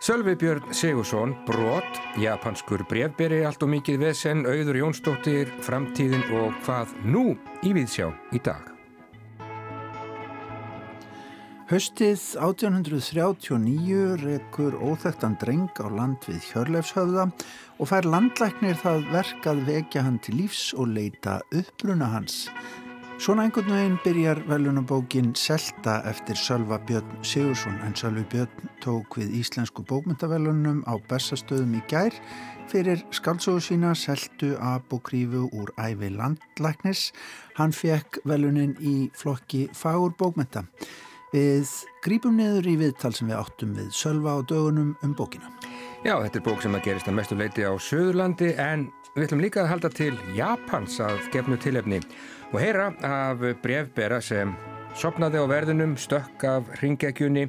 Sölvi Björn Sigursson, Brot, japanskur brevberi, allt og mikið vesen, auður Jónsdóttir, framtíðin og hvað nú í viðsjá í dag. Höstið 1839 rekur óþægtan dreng á land við Hjörlefshöfða og fær landlæknir það verk að vekja hann til lífs og leita uppbruna hans. Svona einhvern veginn byrjar velunabókin Selta eftir Sölva Björn Sigursson en Sölvi Björn tók við Íslensku bókmyndavelunum á Bessastöðum í gær fyrir skaldsóðu sína Seltu Abokrífu úr æfi landlæknis. Hann fekk velunin í flokki Fagur bókmynda. Við grípum niður í viðtal sem við áttum við Sölva á dögunum um bókina. Já, þetta er bók sem að gerist að mestu leiti á Suðurlandi en við ætlum líka að halda til Japans að gefnu tilefni og heyra af brefbera sem sopnaði á verðinum, stökk af ringegjunni,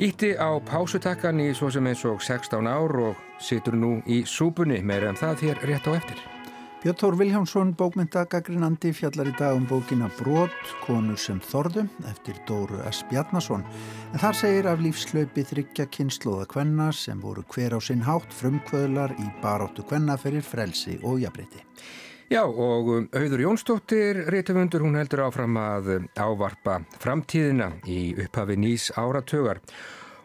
ítti á pásutakkan í svo sem eins og 16 ár og situr nú í súpunni meira en það þér rétt á eftir. Björn Þór Viljámsson, bókmyndagagrinandi, fjallar í dag um bókina Brot, konur sem þorðu, eftir Dóru S. Bjarnason. En þar segir af lífslaupi þryggja kynnslóða kvenna sem voru hver á sinn hátt frumkvöðlar í baróttu kvenna fyrir frelsi og jafnbreytti. Já og um, Auður Jónsdóttir Rítumundur hún heldur áfram að um, ávarpa framtíðina í upphafi nýs áratögar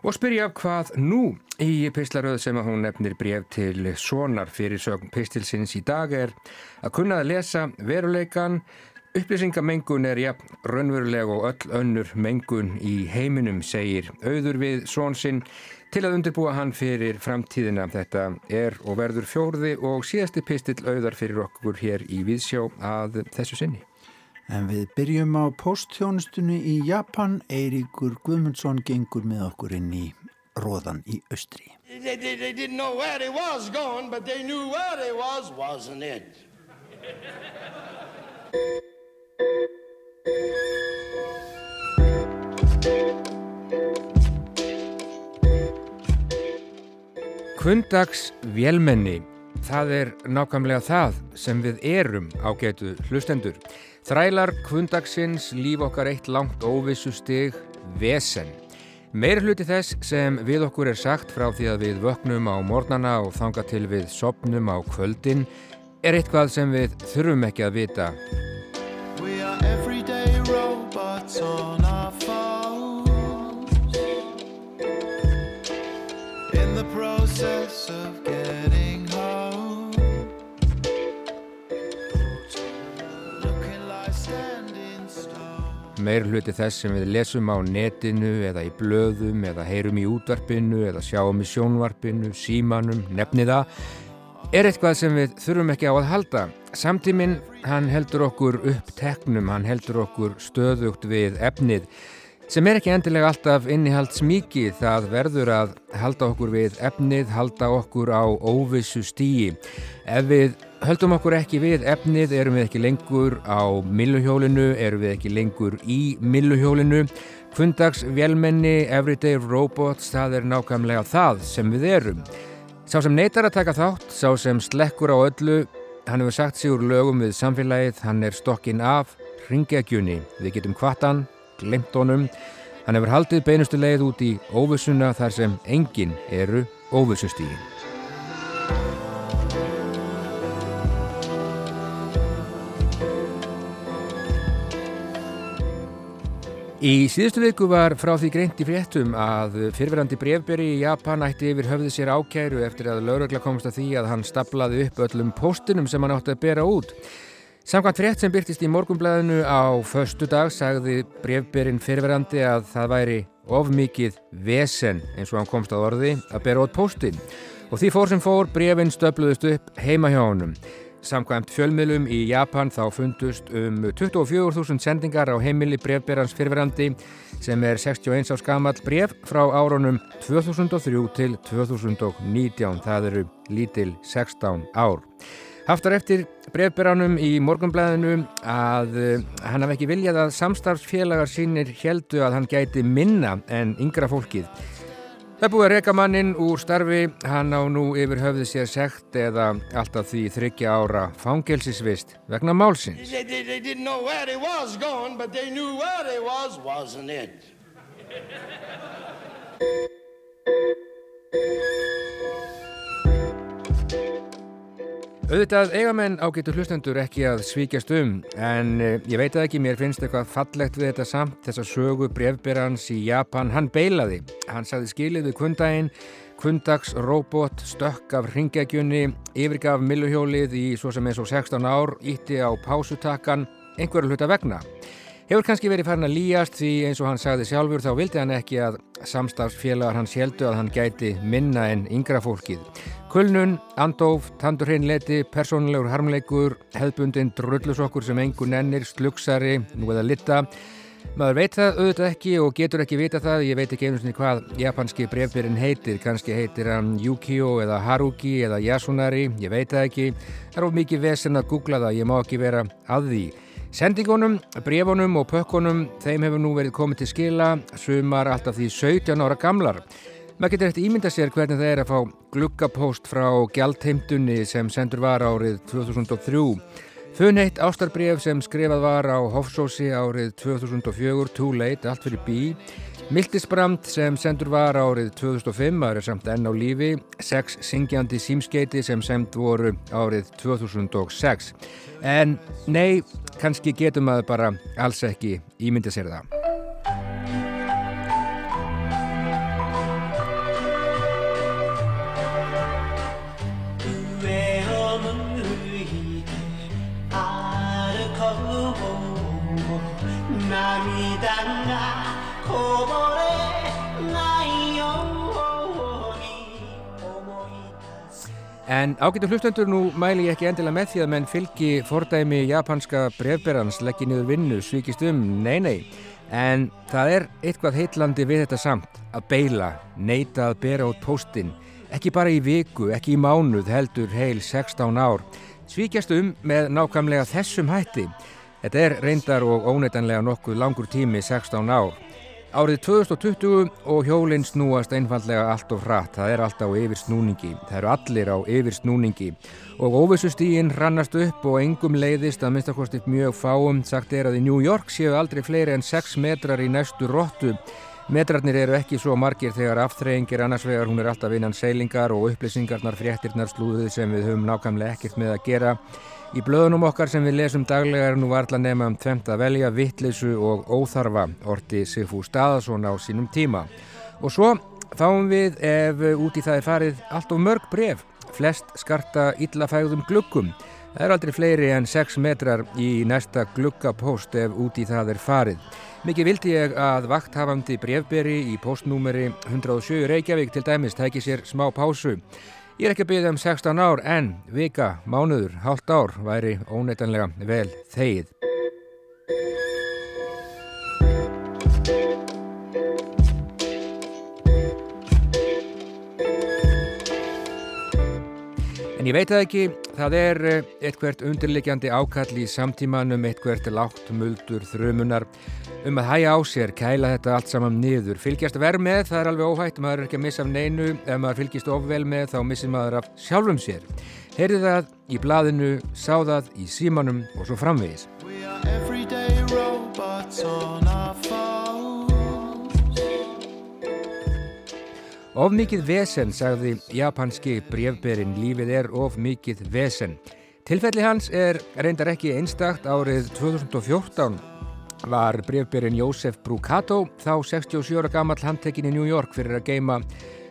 og spyrja hvað nú í pislaröð sem að hún nefnir bref til sonar. Fyrir sögn pistilsins í dag er að kunna að lesa veruleikan Upplýsingamengun er jafn raunveruleg og öll önnur mengun í heiminum, segir auður við svonsinn til að undirbúa hann fyrir framtíðina. Þetta er og verður fjórði og síðasti pistill auðar fyrir okkur hér í Víðsjó að þessu sinni. En við byrjum á posttjónustunni í Japan. Eiríkur Guðmundsson gengur með okkur inn í róðan í Östri. They, they, they didn't know where they was going, but they knew where they was, wasn't it? Kundags vélmenni, það er nákvæmlega það sem við erum á getu hlustendur. Þrælar kundagsins líf okkar eitt langt óvissu stig vesen. Meir hluti þess sem við okkur er sagt frá því að við vöknum á mornana og þanga til við sopnum á kvöldin er eitthvað sem við þurfum ekki að vita process of getting home. Meir hluti þess sem við lesum á netinu eða í blöðum eða heyrum í útvarpinu eða sjáum í sjónvarpinu, símanum, nefniða er eitthvað sem við þurfum ekki á að halda. Samtíminn, hann heldur okkur uppteknum, hann heldur okkur stöðugt við efnið sem er ekki endilega alltaf innihald smíkið, það verður að halda okkur við efnið, halda okkur á óvissu stíi. Ef við höldum okkur ekki við efnið, erum við ekki lengur á milluhjólinu, erum við ekki lengur í milluhjólinu. Kundags velmenni, everyday robots, það er nákvæmlega það sem við erum. Sá sem neytar að taka þátt, sá sem slekkur á öllu, hann hefur sagt sig úr lögum við samfélagið, hann er stokkinn af ringegjunni. Við getum kvartan, glemt honum, hann hefur haldið beinustu leið út í óvissuna þar sem enginn eru óvissustígin. Í síðustu viku var frá því greint í fréttum að fyrverandi brefberi í Japan ætti yfir höfðu sér ákæru eftir að laurugla komst að því að hann staplaði upp öllum postunum sem hann átti að bera út. Samkvæmt frétt sem byrtist í morgumblæðinu á förstu dag sagði brefberin fyrverandi að það væri of mikið vesen eins og hann komst að orði að bera út postin og því fór sem fór brefin stöpluðust upp heima hjá honum. Samkvæmt fjölmiðlum í Japan þá fundust um 24.000 sendingar á heimili brefberans fyrirverandi sem er 61 á skamall bref frá árunum 2003 til 2019. Það eru lítil 16 ár. Haftar eftir brefberanum í morgunblæðinu að uh, hann haf ekki viljað að samstarfsfélagar sínir heldu að hann gæti minna en yngra fólkið. Það búið að reyka mannin úr starfi, hann á nú yfir höfði sér sekt eða alltaf því þryggja ára fangelsisvist vegna málsins. They, Auðvitað eigamenn ágetur hlustendur ekki að svíkjast um en eh, ég veit að ekki, mér finnst eitthvað fallegt við þetta samt, þessa sögu brefberans í Japan, hann beilaði. Hann sagði skilið við kundaginn kundagsróbot, stökk af ringegjunni, yfirgaf milluhjólið í svo sem eins og 16 ár ítti á pásutakkan, einhverju hluta vegna. Hefur kannski verið farin að líjast því eins og hann sagði sjálfur þá vildi hann ekki að samstafsfélagar hans heldu að hann gæti minna en yngra fólkið. Kulnun, andóf, tandurhreinleiti, persónulegur harmleikur, hefðbundin drullusokkur sem engur nennir, slugsari, nú eða litta. Maður veit það auðvitað ekki og getur ekki vita það, ég veit ekki einu sinni hvað japanski brefbyrinn heitir, kannski heitir hann Yukio eða Haruki eða Yasunari, ég veit það ekki. Það er of mikið vesen að googla það, ég má ekki vera að því. Sendingunum, brefunum og pökkunum, þeim hefur nú verið komið til skila, sumar alltaf því 17 ára gamlar. Maður getur eftir ímynda sér hvernig það er að fá glukkapóst frá gjaldheimtunni sem sendur var árið 2003. Funeitt ástarbref sem skrifað var á Hofsósi árið 2004, Too Late, allt fyrir bí. Miltisbrand sem sendur var árið 2005, það er samt enn á lífi. Sex syngjandi símskeiti sem send voru árið 2006. En nei, kannski getur maður bara alls ekki ímynda sér það. En ágættu hlustendur nú mæli ég ekki endilega með því að menn fylgi fordæmi japanska brefberans leggji niður vinnu, svíkist um, nei nei. En það er eitthvað heitlandi við þetta samt að beila, neita að bera út postin, ekki bara í viku, ekki í mánuð, heldur heil 16 ár. Svíkjast um með nákvæmlega þessum hætti. Þetta er reyndar og óneitanlega nokkuð langur tími 16 ár. Árið 2020 og hjólinn snúast einfallega allt of hratt, það er allt á yfir snúningi, það eru allir á yfir snúningi og óvissustíginn rannast upp og engum leiðist að minnstakostið mjög fáum, sagt er að í New York séu aldrei fleiri en 6 metrar í næstu róttu. Metrarnir eru ekki svo margir þegar aftreyingir annars vegar hún er alltaf innan seilingar og upplýsingarnar fréttirnar slúðið sem við höfum nákvæmlega ekkert með að gera. Í blöðunum okkar sem við lesum daglega er nú varla nefna um tvemt að velja vittleysu og óþarfa, orti Sigfú Staðarsson á sínum tíma. Og svo fáum við, ef út í það er farið, allt of mörg bref, flest skarta illafægðum glukkum. Það er aldrei fleiri en 6 metrar í næsta glukkapóst ef út í það er farið. Mikið vildi ég að vakthafandi brefberi í postnúmeri 107 Reykjavík til dæmis tæki sér smá pásu. Ég er ekki að byggja um 16 ár en vika, mánuður, hálft ár væri óneitanlega vel þeið. En ég veit það ekki, það er eh, eitthvert undirleikjandi ákall í samtímanum, eitthvert lágt muldur þrumunar um að hæja á sér, kæla þetta allt saman niður. Fylgjast verð með, það er alveg óhætt, maður er ekki að missa af neinu, ef maður fylgjast ofvel með þá missir maður af sjálfum sér. Heyrði það í blaðinu, sá það í símanum og svo framvegis. Of mikið vesen, sagði japanski brevberinn, lífið er of mikið vesen. Tilfelli hans er reyndar ekki einstakt árið 2014 var brefberinn Jósef Brucato þá 67 ára gammal handtekinn í New York fyrir að geima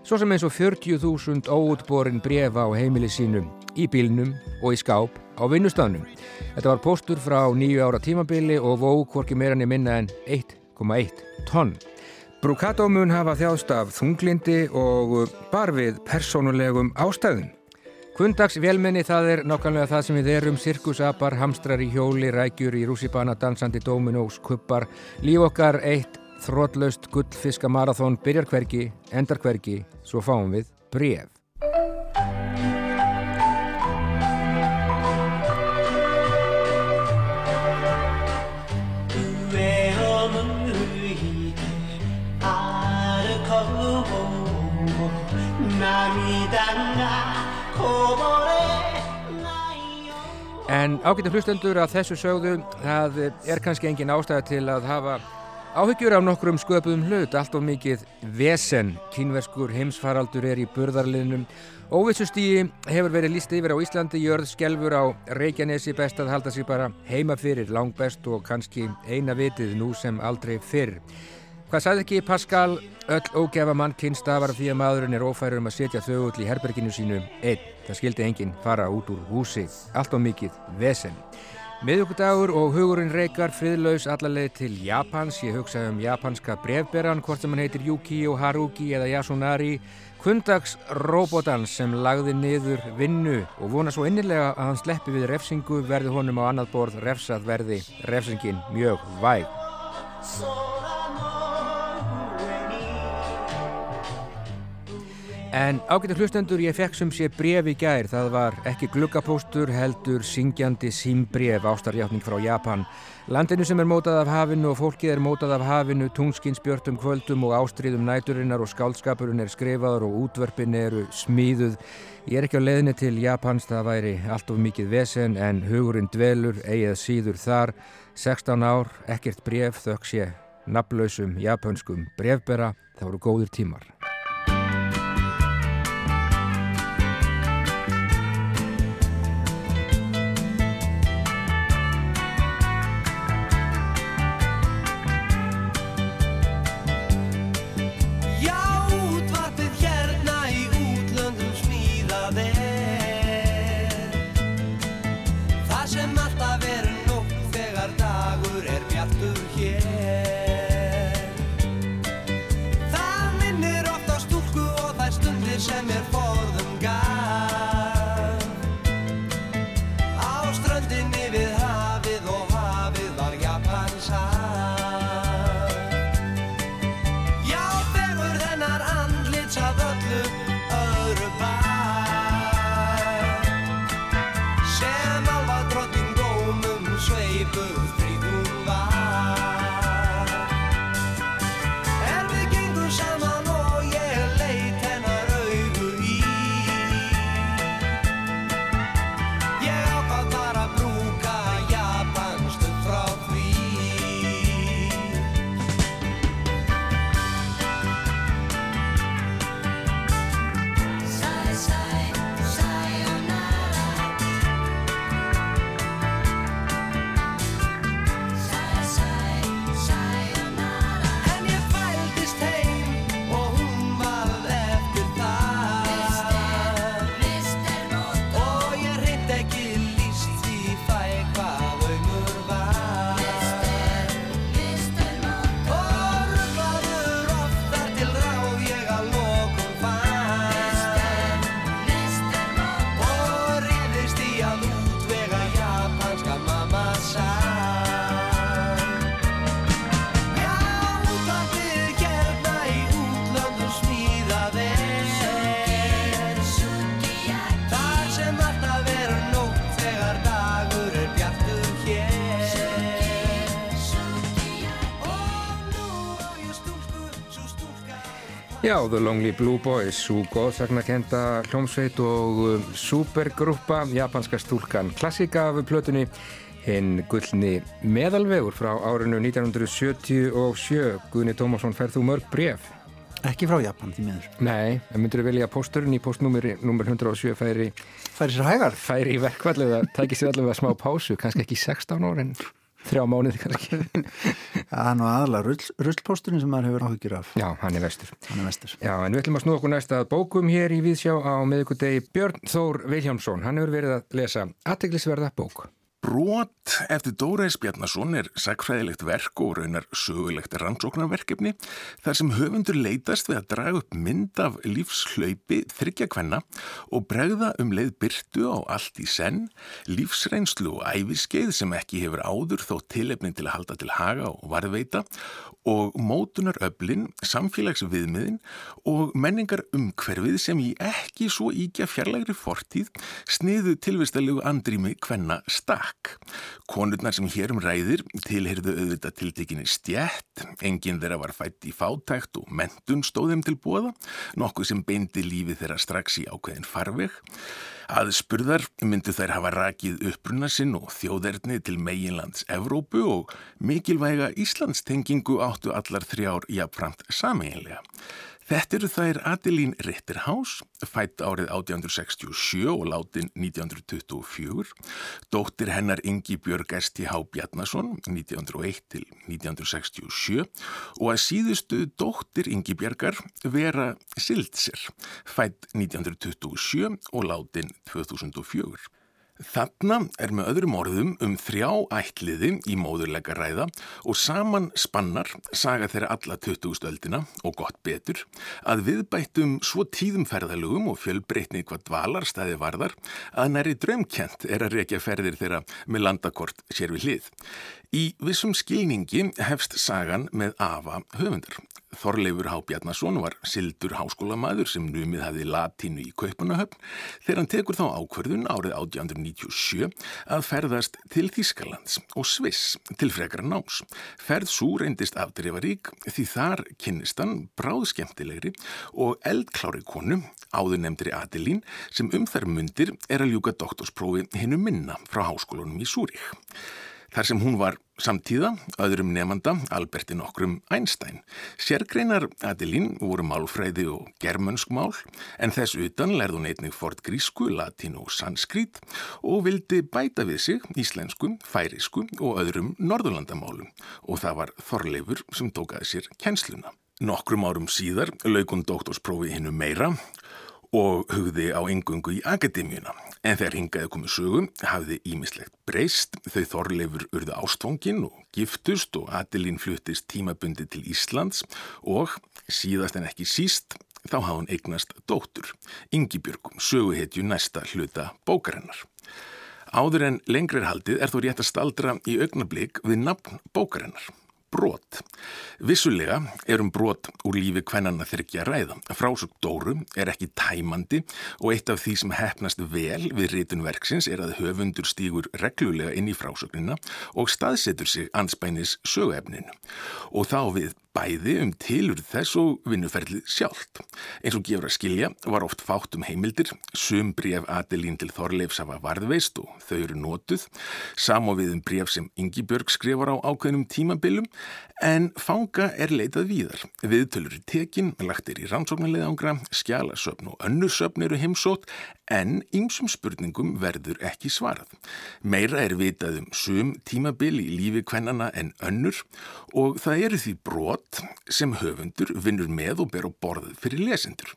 svo sem eins og 40.000 óutborin brefa á heimili sínum í bílnum og í skáp á vinnustafnum. Þetta var postur frá nýju ára tímabili og vóð hvorki meirann í minna en 1,1 tonn. Brucato mun hafa þjást af þunglindi og barfið persónulegum ástæðum. Kundags velmenni það er nákvæmlega það sem við erum, sirkusapar, hamstrar í hjóli, rækjur í rússibana, dansandi dominós, kuppar, líf okkar eitt, þrótlaust, gullfiska-marathón, byrjar hverki, endar hverki, svo fáum við bref. En ágættu hlustendur að þessu sögðu það er kannski engin ástæða til að hafa Áhyggjur af nokkrum sköpuðum hlut, allt of mikið vesen, kínverskur heimsfaraldur er í burðarliðnum. Óvissustígi hefur verið líst yfir á Íslandi, jörð, skjelfur á Reykjanesi, best að halda sig bara heima fyrir, lang best og kannski eina vitið nú sem aldrei fyrr. Hvað sagði ekki Pascal, öll ógefa mannkinn stafar því að maðurinn er ófæður um að setja þau öll í herberginu sínu einn. Það skildi enginn fara út úr húsi, allt of mikið vesen. Miðugudagur og hugurinn reykar friðlaus allarleið til Japans. Ég hugsa um japanska brefberan, hvort sem hann heitir Yukio Haruki eða Yasunari. Kundags robotan sem lagði niður vinnu og vona svo innilega að hann sleppi við refsingu verði honum á annað borð refsað verði refsingin mjög væg. En ágættu hlustendur, ég fekk sem sé bref í gær. Það var ekki glukkapóstur, heldur syngjandi símbref ástarjáttning frá Japan. Landinu sem er mótað af hafinu og fólkið er mótað af hafinu, tungskinsbjörtum kvöldum og ástriðum næturinnar og skáldskapurinn er skrifaður og útvörpinn eru smíðuð. Ég er ekki á leðinni til Japans, það væri allt of mikið vesen en hugurinn dvelur, eigið síður þar. 16 ár, ekkert bref, þökk sé naflausum japanskum brefbera, það voru góðir tímar. Já, The Lonely Blue Boys, svo góðsagnakenda hljómsveit og um, supergrúpa, japanska stúlkan klassika af plötunni, hinn gullni meðalvegur frá árinu 1977. Guðni Tómasson, færð þú mörg bref? Ekki frá Japan, því miður. Nei, en myndur þú velja posturinn í postnúmeri nummer 107 færi... Færi sér hægar? Færi í verkvall eða tækir sér allavega smá pásu, kannski ekki 16 ára en þrjá mánuði kannski. Það er nú aðalega rull, rullposturinn sem maður hefur áhugir af. Já, hann er vestur. Hann er vestur. Já, en við ætlum að snúða okkur næsta bókum hér í Víðsjá á meðugudegi Björn Þór Viljámsson Hann hefur verið að lesa aðteglisverða bók Brot eftir Dóreis Bjarnason er sagfræðilegt verk og raunar sögulegt rannsóknarverkefni þar sem höfundur leitast við að draga upp mynd af lífslaupi þryggja kvenna og bregða um leið byrtu á allt í senn, lífsreynslu og æfiskeið sem ekki hefur áður þó tilefning til að halda til haga og varðveita og mótunar öflin, samfélagsviðmiðin og menningar umhverfið sem í ekki svo íkja fjarlægri fortíð sniðu tilvistalegu andrými kvenna stakk. Stakk. Konurnar sem hérum ræðir tilhyrðu auðvitað tiltekinni stjætt, enginn þeirra var fætt í fátækt og mentun stóðum til bóða, nokkuð sem beindi lífi þeirra strax í ákveðin farveg. Aðspurðar myndu þær hafa rakið uppruna sinn og þjóðerni til meginlands Evrópu og mikilvæga Íslandstengingu áttu allar þrjár jafnframt sameinlega. Þetta eru þær Adelín Ritterhaus, fætt árið 1867 og látin 1924, dóttir hennar Ingi Björg Esti Há Bjarnason 1901 til 1967 og að síðustu dóttir Ingi Björgar vera Sildsir, fætt 1927 og látin 2004. Þarna er með öðrum orðum um þrjá ætliði í móðurleika ræða og saman spannar saga þeirra alla 20. öldina og gott betur að viðbættum svo tíðumferðalugum og fjölbreytni hvað dvalarstæði varðar að næri drömkjent er að rekja ferðir þeirra með landakort sér við hlið. Í vissum skilningi hefst sagan með afa höfundar. Þorleifur Há Bjarnason var sildur háskólamæður sem numið hafi latínu í Kaupanahöfn þegar hann tekur þá ákverðun árið 1897 að ferðast til Þískalands og Sviss til frekara náms. Ferð svo reyndist afdreifarík því þar kynnist hann bráðskemtilegri og eldklári konu áður nefndri Adelín sem um þær mundir er að ljúka doktorsprófi hinnu minna frá háskólanum í Súrík. Þar sem hún var samtíða, öðrum nefnda, Alberti nokkrum Einstein. Sérgreinar Adelín voru málfræði og germönsk mál, en þess utan lærði hún einnig fort grísku, latín og sanskrít og vildi bæta við sig íslensku, færisku og öðrum norðurlandamálum og það var Þorleifur sem tókaði sér kjensluna. Nokkrum árum síðar laukun doktorsprófi hinnu meira og hugði á engungu í akademíuna. En þegar hingaði komið sögum hafði ímislegt breyst, þau þorleifur urðu ástfóngin og giftust og Adelín fluttist tímabundi til Íslands og síðast en ekki síst þá hafði hann eignast dóttur, Yngibjörgum, söguhetju næsta hluta bókarinnar. Áður en lengrir haldið er þó rétt að staldra í augnablík við nafn bókarinnar brot. Vissulega er um brot úr lífi hvennanna þryggja ræða. Frásökt Dóru er ekki tæmandi og eitt af því sem hefnast vel við rítunverksins er að höfundur stýgur reglulega inn í frásögnina og staðsetur sig anspænis söguefninu. Og þá við bæði um tilur þess og vinnuferðlið sjálft. Eins og gefur að skilja var oft fátt um heimildir, sum bref Adelín til Þorleifs hafa varðveist og þau eru nótuð, samofið um bref sem Ingi Björg skrifar á ákveðnum tímabilum, en fanga er leitað víðar. Viðtölur í tekin, lagtir í rannsóknarleðangra, skjálasöfn og önnursöfn eru heimsótt, en ýmsum spurningum verður ekki svarað. Meira er vitað um sum tímabil í lífi kvennana en önnur og það eru því brot sem höfundur vinnur með og ber á borðið fyrir lesendur.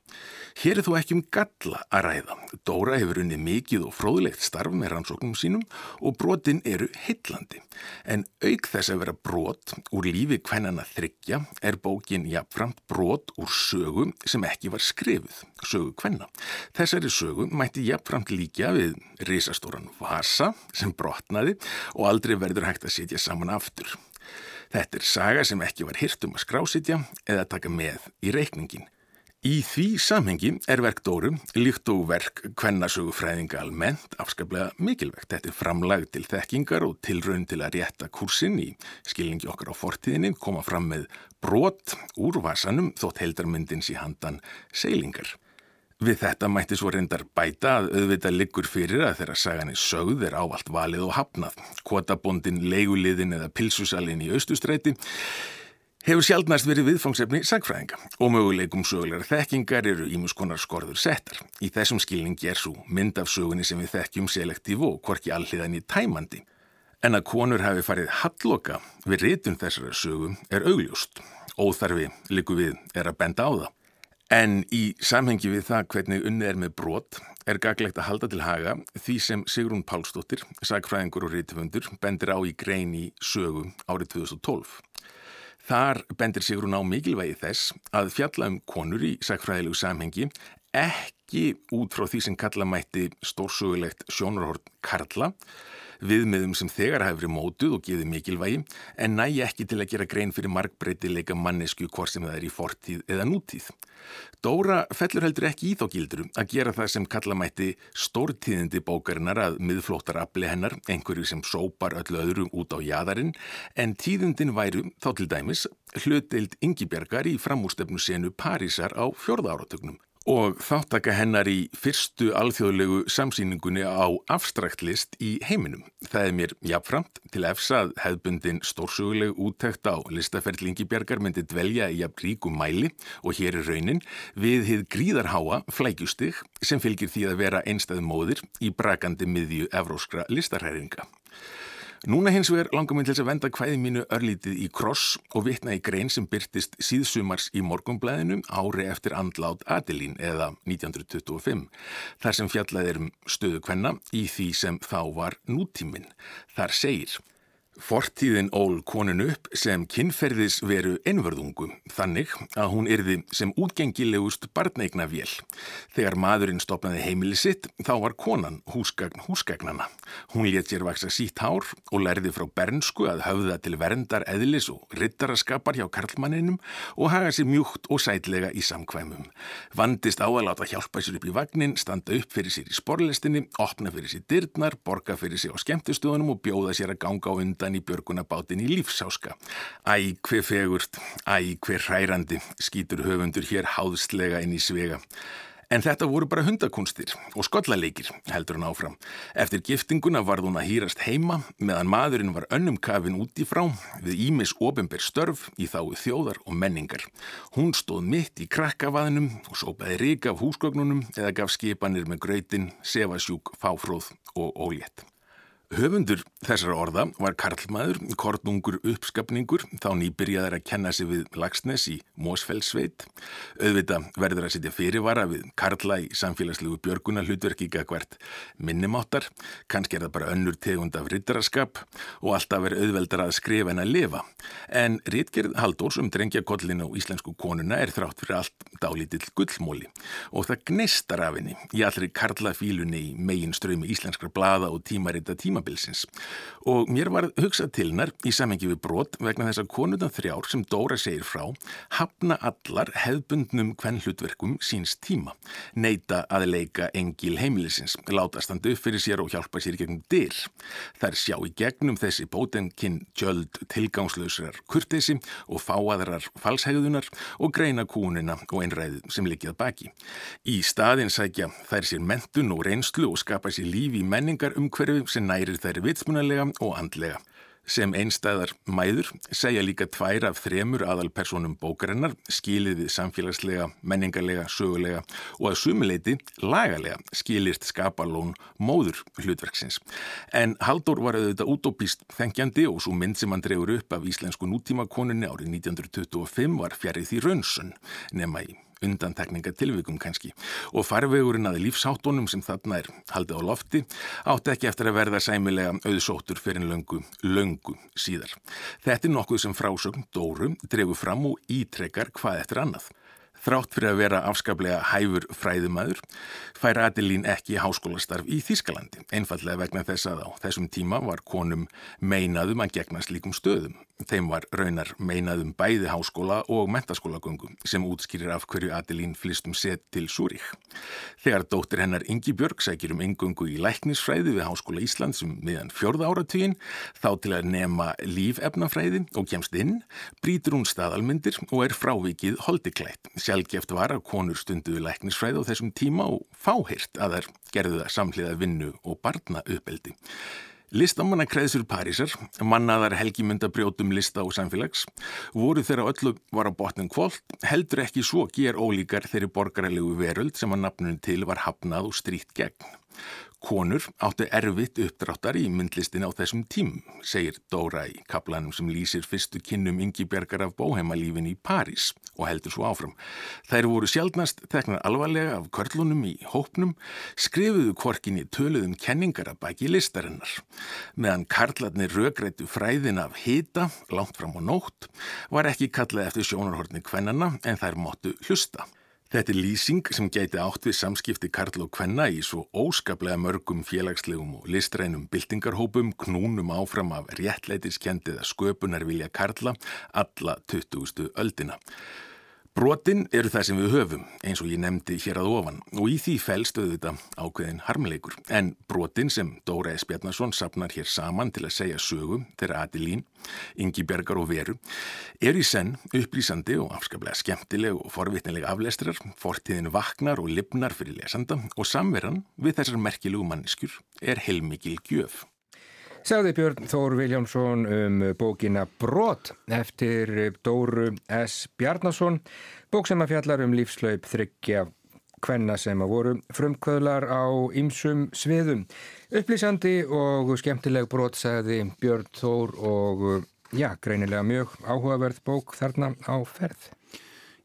Hér er þó ekki um galla að ræða. Dóra hefur unni mikið og fróðlegt starf með rannsóknum sínum og brotin eru hillandi. En auk þess að vera brot úr lífi kvennana þryggja er bókin jafnframt brot úr sögu sem ekki var skrifuð, sögu kvenna. Þessari sögu mætti jafnframt líka við risastóran vasa sem brotnaði og aldrei verður hægt að setja saman aftur. Þetta er saga sem ekki var hirt um að skrásitja eða taka með í reikningin. Í því samhengi er verk Dóru, líkt og verk kvennasögufræðinga almennt, afskaplega mikilvægt. Þetta er framlag til þekkingar og tilraun til að rétta kursin í skilningi okkar á fortíðinni, koma fram með brot úr vasanum þótt heldarmyndins í handan seilingar. Við þetta mætti svo reyndar bæta að auðvita liggur fyrir að þeirra sagan er sögð er ávalt valið og hafnað. Kvotabondin, leiguliðin eða pilsusalinn í austustræti hefur sjálfnæst verið viðfangsefni sagfræðinga og möguleikum sögulegar þekkingar eru ímuskonar skorður settar. Í þessum skilningi er svo mynd af sögunni sem við þekkjum selektív og hvorki alliðan í tæmandi. En að konur hafi farið halloka við ritun þessara sögu er augljóst. Óþarfi, liku við, er að benda á það. En í samhengi við það hvernig unnið er með brot er gaglegt að halda til haga því sem Sigrún Pálsdóttir, sagfræðingur og rítufundur, bendir á í grein í sögu árið 2012. Þar bendir Sigrun á mikilvægi þess að fjalla um konur í sagfræðilegu samhengi ekki út frá því sem kalla mætti stórsögulegt sjónarhort Karla, Viðmiðum sem þegar hafi verið mótuð og gefið mikilvægi en nægi ekki til að gera grein fyrir markbreytileika mannesku hvort sem það er í fortíð eða nútíð. Dóra fellur heldur ekki í þá gildru að gera það sem kalla mætti stórtíðindi bókarinnar að miðflóttar afli hennar, einhverju sem sópar öllu öðrum út á jæðarinn, en tíðindin væru þá til dæmis hlutild yngibjargar í framústefnu senu Parísar á fjörða áratögnum og þáttaka hennar í fyrstu alþjóðlegu samsýningunni á afstraktlist í heiminum. Það er mér jafnframt til efsað hefðbundin stórsöguleg úttækt á listaferðlingi Bjarkar myndi dvelja í jafn ríkum mæli og hér er raunin við hið gríðarháa flækjustig sem fylgir því að vera einstæð móðir í brakandi miðju evróskra listarhæringa. Núna hins vegar langar mér til þess að venda hvaði mínu örlítið í kross og vitna í grein sem byrtist síðsumars í morgumblæðinu ári eftir andlát Adelín eða 1925 þar sem fjallað er um stöðu kvenna í því sem þá var nútíminn. Þar segir Fortíðin ól konun upp sem kinnferðis veru einvörðungu, þannig að hún yrði sem útgengilegust barneigna vél. Þegar maðurinn stopnaði heimili sitt, þá var konan húsgagn húsgagnana. Hún let sér vaksa sítt hár og lærði frá bernsku að höfða til verndar eðlis og rittaraskapar hjá karlmanninum og haga sér mjúkt og sætlega í samkvæmum. Vandist á að láta hjálpa sér upp í vagnin, standa upp fyrir sér í sporlestinni, opna fyrir sér dyrnar, borga fyrir sér á skemmtustöðunum og bjóða sér að ganga á undan utan í björgunabátin í lífsáska. Æ, hver fegurt, æ, hver hærandi, skýtur höfundur hér háðslega inn í svega. En þetta voru bara hundakunstir og skollaleikir, heldur hann áfram. Eftir giftinguna varð hún að hýrast heima meðan maðurinn var önnum kafin út í frá við Ímis ofinber störf í þáu þjóðar og menningar. Hún stóð mitt í krakkavaðinum og sópaði rík af húsgögnunum eða gaf skipanir með gröytin, sefasjúk, fáfróð og ólétt. Höfundur þessar orða var Karlmaður, kornungur uppskapningur, þá nýbyrjaðar að kenna sig við Lagsnes í Mósfellsveit. Auðvita verður að setja fyrirvara við Karla í samfélagslegu björguna hlutverki hvert minnumáttar, kannski er það bara önnur tegund af rittaraskap og alltaf er auðveldar að skrifa en að lifa. En Ritgerð Haldórs um drengjakollin á íslensku konuna er þrátt fyrir allt dálítill gullmóli og það gneistar af henni í allri Karlafílunni í megin ströymi íslenskra blada og tímarita tíma tímabilsins og mér var hugsað til hennar í samengi við brot vegna þess að konundan þrjár sem Dóra segir frá hafna allar hefðbundnum hvern hlutverkum síns tíma neita að leika engil heimilisins láta standu fyrir sér og hjálpa sér gegnum dyr. Þær sjá í gegnum þessi bótenkinn tjöld tilgangslausrar kurtesi og fáaðrar falshegðunar og greina kúnina og einræðið sem likjað baki. Í staðin sækja þær sér mentun og reynslu og skapa sér lífi í menningar umhverfi sem næri lærir þær vitsmunalega og andlega. Sem einstæðar mæður segja líka tvær af þremur aðalpersonum bókarinnar skilið við samfélagslega, menningarlega, sögulega og að sumuleiti lagalega skilist skapalón móður hlutverksins. En Haldur var auðvitað útópist þengjandi og svo mynd sem hann drefur upp af íslensku nútímakonunni árið 1925 var fjarið því raunsun nema í undantekningatilvikum kannski og farvegurinn að lífsáttunum sem þarna er haldið á lofti átti ekki eftir að verða sæmilega auðsóttur fyrir löngu, löngu síðar. Þetta er nokkuð sem frásögn Dóru drefur fram og ítrekkar hvað eftir annað. Þrátt fyrir að vera afskaplega hæfur fræðumæður fær Adelín ekki háskólastarf í Þískalandi, einfallega vegna þess að á þessum tíma var konum meinaðum að gegna slíkum stöðum. Þeim var raunar meinaðum bæði háskóla og mentaskólagöngum sem útskýrir af hverju Adelín flistum set til Súrík. Þegar dóttir hennar Ingi Björg sækir um engöngu í læknisfræði við Háskóla Íslands um miðan fjörða áratugin, þá til að nema lífefnafræði og kemst inn, brítur hún staðalmyndir og er frávikið holdiklætt. Sjálfgeft var að konur stunduðu læknisfræði á þessum tíma og fáhirt að þær gerðu það samhliða vinnu og barna uppeldi. Listamanna kreðsur Parísar, mannaðar helgimyndabrjótum lista og samfélags, voru þeirra öllu var á botnin kvólt, heldur ekki svo ger ólíkar þeirri borgarlegu veröld sem að nafnun til var hafnað og stríkt gegn. Konur áttu erfitt uppdráttar í myndlistin á þessum tím, segir Dóra í kaplanum sem lýsir fyrstu kinnum yngibjargar af bóheimalífin í París og heldur svo áfram. Þær voru sjálfnast teknar alvarlega af körlunum í hópnum, skrifuðu kvorkinni töluðum kenningar að baki listarinnar. Meðan karlarnir rögrættu fræðin af hita, langt fram á nótt, var ekki kallað eftir sjónarhortni kvennana en þær móttu hlusta. Þetta er lýsing sem gæti átt við samskipti Karl og Kvenna í svo óskaplega mörgum félagslegum og listrænum byltingarhópum knúnum áfram af réttleitiskendiða sköpunar vilja Karla alla 20. öldina. Brotin eru það sem við höfum, eins og ég nefndi hér að ofan, og í því fælst auðvitað ákveðin harmleikur. En brotin sem Dóra S. Bjarnason sapnar hér saman til að segja sögum þeirra Adilín, Ingi Bergar og Veru, er í senn upplýsandi og afskaplega skemmtileg og forvitnileg aflestrar, fortíðin vaknar og lifnar fyrir lesanda og samveran við þessar merkilegu manniskur er heilmikil gjöf. Sagði Björn Þór Viljámsson um bókina Brot eftir Dóru S. Bjarnason, bók sem að fjallar um lífslaup þryggja hvenna sem að voru frumkvöðlar á ýmsum sviðum. Upplýsandi og skemmtileg brot sagði Björn Þór og já, greinilega mjög áhugaverð bók þarna á ferð.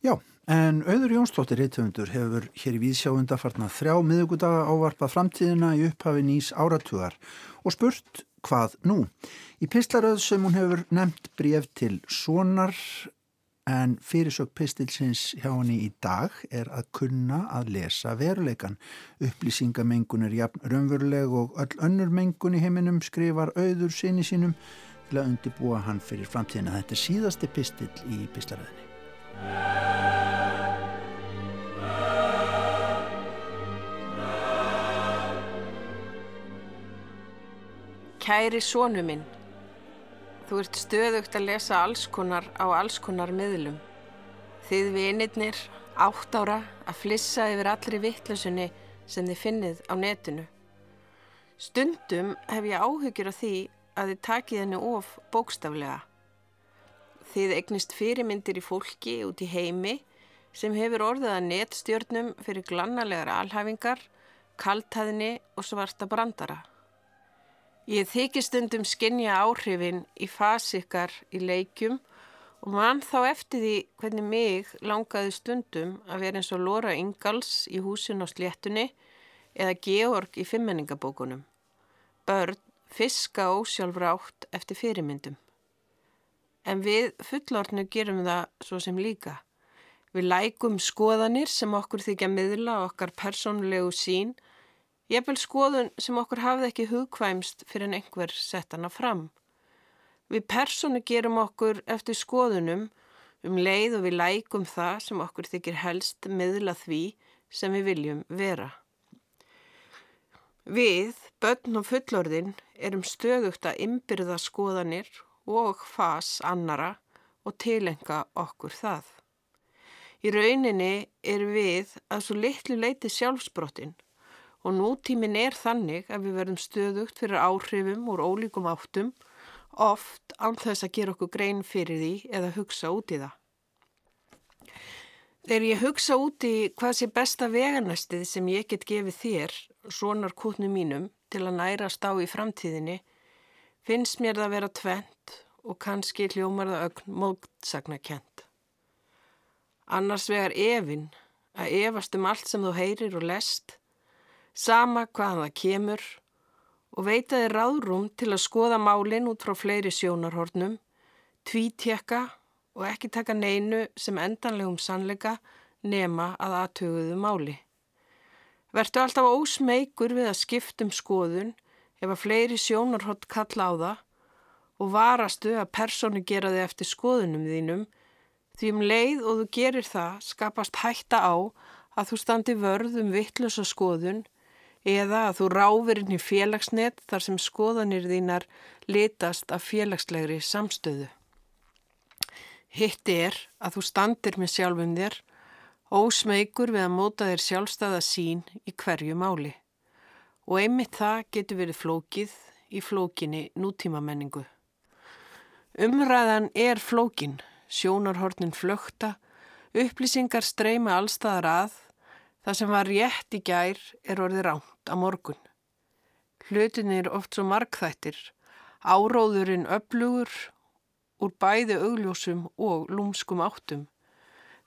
Já, en auður Jónsdóttir Rittvöndur hefur hér í Víðsjáunda farnað þrjá miðugudaga ávarpað framtíðina í upphafi nýs áratugar og spurt hvað nú? Í pislaröð sem hún hefur nefnt bref til sonar en fyrirsök pistilsins hjá henni í dag er að kunna að lesa veruleikan. Upplýsingamengun er jafn raunveruleg og öll önnur mengun í heiminum skrifar auður sinni sínum til að undibúa hann fyrir framtíðina. Þetta er síðasti pistil í pislaröðinni. Kæri sónu minn, þú ert stöðugt að lesa allskonar á allskonar miðlum. Þið vinirnir, átt ára, að flissa yfir allri vittlusunni sem þið finnið á netinu. Stundum hef ég áhyggjur af því að þið takið henni of bókstaflega. Þið eignist fyrirmyndir í fólki út í heimi sem hefur orðið að netstjörnum fyrir glannalegar alhafingar, kaltæðni og svarta brandara. Ég þykir stundum skinja áhrifin í fasikar í leikjum og mann þá eftir því hvernig mig langaði stundum að vera eins og Lóra Ingals í húsin á sléttunni eða Georg í fimmenningabókunum. Börn fiska ósjálfra átt eftir fyrirmyndum. En við fullortnu gerum það svo sem líka. Við lækum skoðanir sem okkur þykja miðla okkar persónlegu sín Jefnvel skoðun sem okkur hafði ekki hugkvæmst fyrir en einhver sett hana fram. Við personu gerum okkur eftir skoðunum um leið og við lækum það sem okkur þykir helst miðla því sem við viljum vera. Við, börn og fullorðin, erum stöðugt að ymbirða skoðanir og fas annara og tilenga okkur það. Í rauninni er við að svo litlu leiti sjálfsbrottin og nútímin er þannig að við verðum stöðugt fyrir áhrifum úr ólíkum áttum, oft án þess að gera okkur grein fyrir því eða hugsa út í það. Þegar ég hugsa út í hvað sé besta veganæstið sem ég get gefið þér, svonar kútnu mínum, til að nærast á í framtíðinni, finnst mér það að vera tvent og kannski hljómar það ögn mótsagnakent. Annars vegar efinn, að efast um allt sem þú heyrir og lest, sama hvaðan það kemur og veitaði ráðrúm til að skoða málinn út frá fleiri sjónarhornum, tvítjekka og ekki taka neinu sem endanlegum sannleika nema að aðtöguðu máli. Vertu alltaf ósmeikur við að skiptum skoðun ef að fleiri sjónarhort kalla á það og varastu að personu gera þig eftir skoðunum þínum því um leið og þú gerir það skapast hætta á að þú standi vörð um vittlösa skoðun eða að þú ráfir inn í félagsnet þar sem skoðanir þínar litast af félagslegri samstöðu. Hitt er að þú standir með sjálfum þér, ósmeikur við að móta þér sjálfstæða sín í hverju máli. Og einmitt það getur verið flókið í flókinni nútíma menningu. Umræðan er flókin, sjónarhornin flökta, upplýsingar streyma allstaðar að, það sem var rétt í gær er orðið ránt á morgun. Hlutin er oft svo markþættir, áróðurinn öflugur úr bæði augljósum og lúmskum áttum.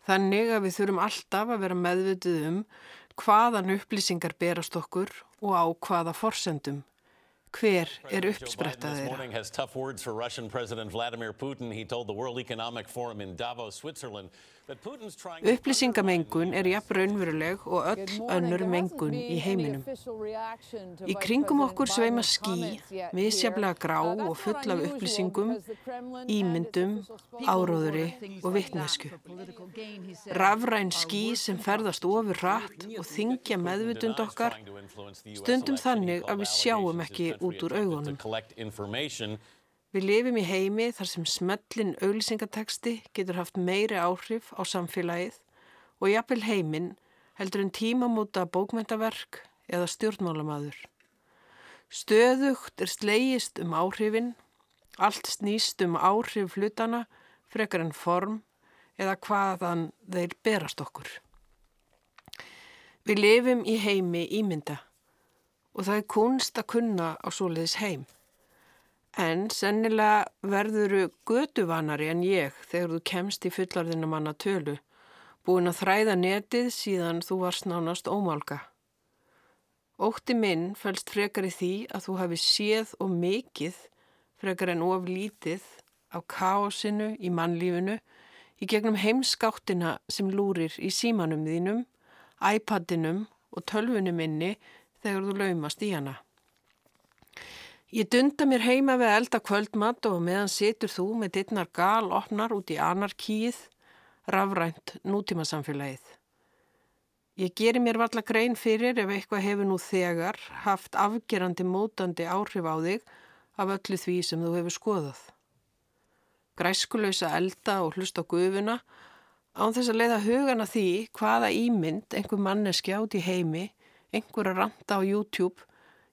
Þannig að við þurfum alltaf að vera meðvitið um hvaðan upplýsingar berast okkur og á hvaða forsendum. Hver er uppsprettað þeirra? Upplýsingamengun er jafn raunveruleg og öll önnur mengun í heiminum. Í kringum okkur sveima skí, misjaflega grá og full af upplýsingum, ímyndum, áróðuri og vittnesku. Rafræn skí sem ferðast ofur rætt og þingja meðvutund okkar, stundum þannig að við sjáum ekki út úr augunum. Við lifum í heimi þar sem smellin auglýsingateksti getur haft meiri áhrif á samfélagið og jafnvel heiminn heldur en tímamóta bókmentaverk eða stjórnmálamadur. Stöðugt er slegist um áhrifin, allt snýst um áhrif hlutana, frekar en form eða hvaðan þeir berast okkur. Við lifum í heimi ímynda og það er kunst að kunna á svoleiðis heim. En sennilega verðuru göduvanari en ég þegar þú kemst í fullarðina manna tölu, búin að þræða netið síðan þú varst nánast ómálka. Ótti minn fælst frekar í því að þú hafi séð og mikið, frekar en of lítið, á káosinu í mannlífinu, í gegnum heimskáttina sem lúrir í símanum þínum, iPadinum og tölvunum inni þegar þú laumast í hana. Ég dunda mér heima við elda kvöldmatt og meðan situr þú með dittnar gal opnar út í anarkíð, rafrænt nútíma samfélagið. Ég geri mér valla grein fyrir ef eitthvað hefur nú þegar haft afgerandi mótandi áhrif á þig af öllu því sem þú hefur skoðað. Græskulösa elda og hlust á gufuna án þess að leiða hugana því hvaða ímynd einhver manneski átt í heimi, einhver að ranta á YouTube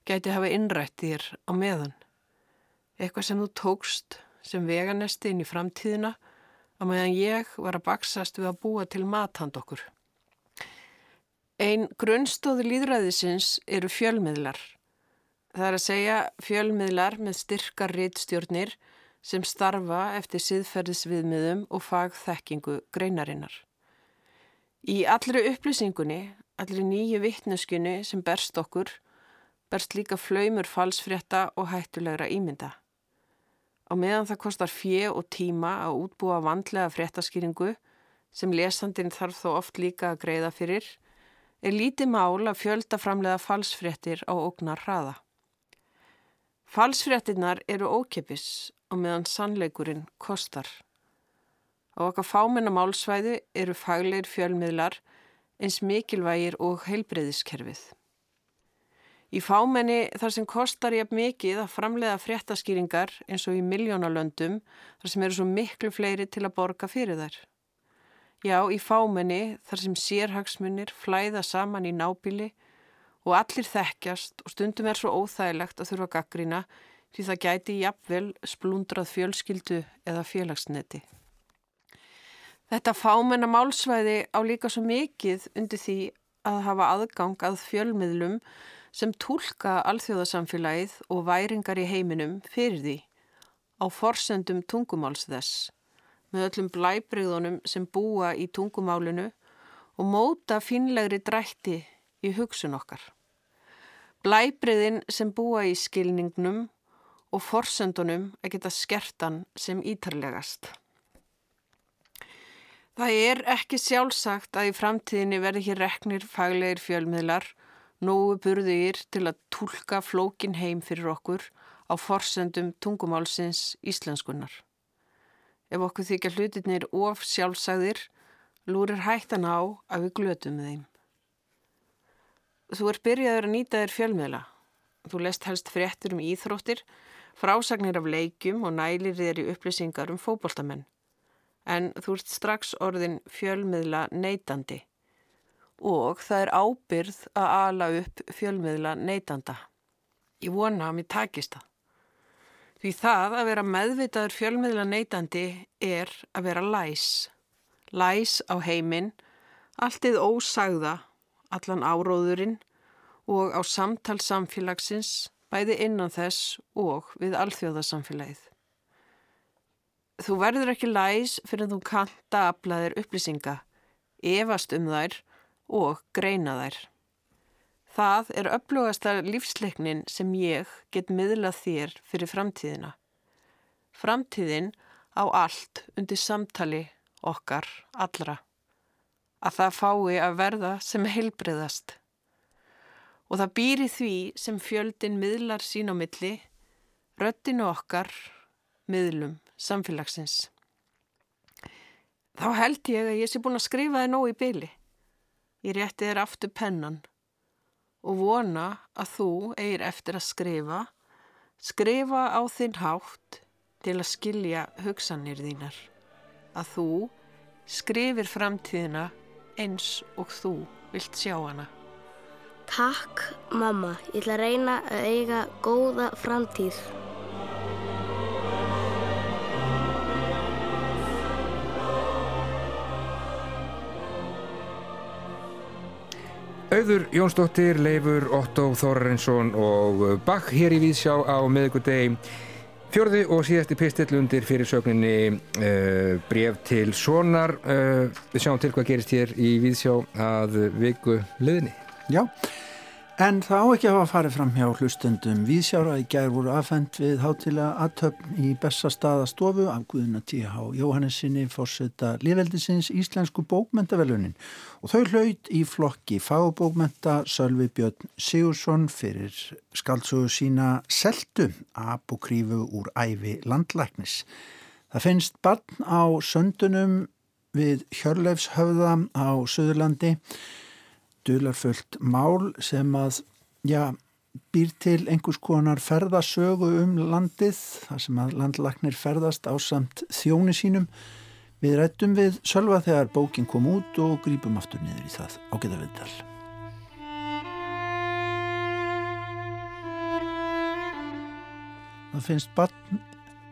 gæti hafa innrætt þér á meðan. Eitthvað sem þú tókst sem veganesti inn í framtíðina á meðan ég var að baksast við að búa til mathand okkur. Einn grunnstóði líðræðisins eru fjölmiðlar. Það er að segja fjölmiðlar með styrkar rittstjórnir sem starfa eftir siðferðisviðmiðum og fagþekkingu greinarinnar. Í allri upplýsingunni, allri nýju vittneskjunni sem berst okkur, berst líka flaumur falsfrétta og hættulegra ímynda. Á meðan það kostar fjö og tíma að útbúa vandlega fréttaskýringu sem lesandin þarf þó oft líka að greiða fyrir, er lítið mál að fjölda framlega falsfréttir á ógnar hraða. Falsfréttinnar eru ókipis og meðan sannleikurinn kostar. Á okkar fámenna málsvæði eru fagleir fjölmiðlar eins mikilvægir og heilbreyðiskerfið. Í fámenni þar sem kostar ég mikið að framleiða fréttaskýringar eins og í miljónalöndum þar sem eru svo miklu fleiri til að borga fyrir þær. Já, í fámenni þar sem sérhagsmunir flæða saman í nábili og allir þekkjast og stundum er svo óþægilegt að þurfa gaggrína því það gæti jafnvel splundrað fjölskyldu eða félagsneti. Þetta fámenna málsvæði á líka svo mikið undir því að hafa aðgang að fjölmiðlum sem tólka alþjóðasamfélagið og væringar í heiminum fyrir því á forsendum tungumáls þess með öllum blæbreyðunum sem búa í tungumálinu og móta finlegri drætti í hugsun okkar. Blæbreyðin sem búa í skilningnum og forsendunum að geta skertan sem ítarlegast. Það er ekki sjálfsagt að í framtíðinni verði hér reknir faglegir fjölmiðlar nógu burðir til að tólka flókin heim fyrir okkur á forsendum tungumálsins íslenskunnar. Ef okkur þykja hlutinir of sjálfsagðir, lúrir hættan á að við glötum þeim. Þú er byrjaður að nýta þér fjölmiðla. Þú lest helst fréttur um íþróttir, frásagnir af leikjum og nælir þér í upplýsingar um fókbóltamenn. En þú ert strax orðin fjölmiðla neytandi og það er ábyrð að ala upp fjölmiðla neytanda. Ég vona að mér takist það. Því það að vera meðvitaður fjölmiðla neytandi er að vera læs. Læs á heiminn, alltið ósagða, allan áróðurinn og á samtal samfélagsins bæði innan þess og við alþjóðasamfélagið. Þú verður ekki læs fyrir að þú kanta aflaðir upplýsinga, efast um þær og greina þær. Það er upplugasta lífsleiknin sem ég get miðlað þér fyrir framtíðina. Framtíðin á allt undir samtali okkar allra að það fái að verða sem heilbreyðast og það býri því sem fjöldin miðlar sín á milli, röttinu okkar, miðlum, samfélagsins. Þá held ég að ég sé búin að skrifa þið nóg í byli. Ég rétti þér aftur pennan og vona að þú eigir eftir að skrifa, skrifa á þinn hátt til að skilja hugsanir þínar. Að þú skrifir framtíðina eins og þú vilt sjá hana. Takk mamma, ég ætla að reyna að eiga góða framtíð. Auður Jónsdóttir, Leifur, Otto Þorrensson og Bach hér í Víðsjá á meðgudegi. Fjörði og síðasti pistill undir fyrir sögninni uh, bref til Sonar. Uh, við sjáum til hvað gerist hér í Víðsjá að viku liðni. Já, en þá ekki hafa farið fram hjá hlustendum Víðsjára í gær voru aðfend við hátilega aðtöfn í bestastaðastofu af Guðuna T.H. Jóhannesinni fórseta Lífveldisins Íslensku bókmentavelunin og þau hlaut í flokki fagbókmenta Sölvi Björn Sigursson fyrir skaldsögu sína Seltu, apokrífu úr æfi landlæknis. Það finnst barn á söndunum við Hjörleifshöfða á Suðurlandi dularfullt mál sem að já, býr til einhvers konar ferðasögu um landið þar sem að landlagnir ferðast á samt þjóni sínum. Við rættum við sölva þegar bókin kom út og grípum aftur niður í það ágæða viðtal. Það finnst barn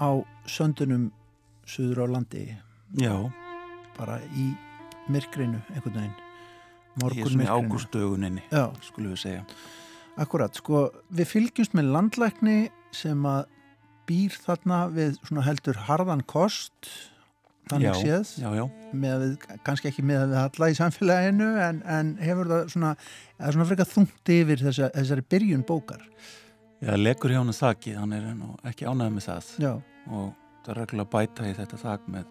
á söndunum suður á landi. Já, bara í myrkrinu einhvern veginn er svona í ágústöguninni skulum við segja. Akkurat, sko, við fylgjumst með landlækni sem að býr þarna við svona heldur harðan kost þannig já, séð. já, já. Með við, kannski ekki með að við alla í samfélaginu en, en hefur það svona, svona frekar þungt yfir þessa, þessari byrjun bókar. Já, legur hjá hann þakki, hann er ekki ánægð með það. Og það er reglulega bæta í þetta þak með,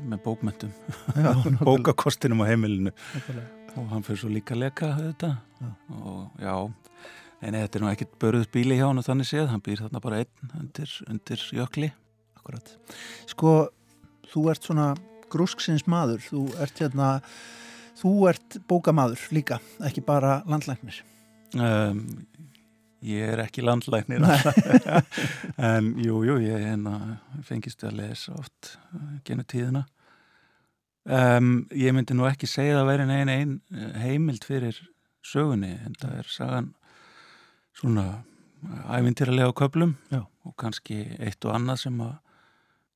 með bókmyndum bókakostinum á heimilinu. Nákvæmlega. og hann fyrir svo líka að leka þetta. Já. og já. En þetta er nú ekkit börðuð bíli hjá hann þannig séð, hann býr þarna bara einn undir, undir jökli. Akkurat. Sko, þú ert svona grúsksins maður, þú ert hérna þú ert bókamaður líka, ekki bara landlæknir. Um, ég er ekki landlæknir en jú, jú, ég hérna, fengist að lesa oft uh, genið tíðina um, ég myndi nú ekki segja að vera einn ein heimild fyrir sögunni en það er sagan svona ævintýralega á köplum Já. og kannski eitt og annað sem að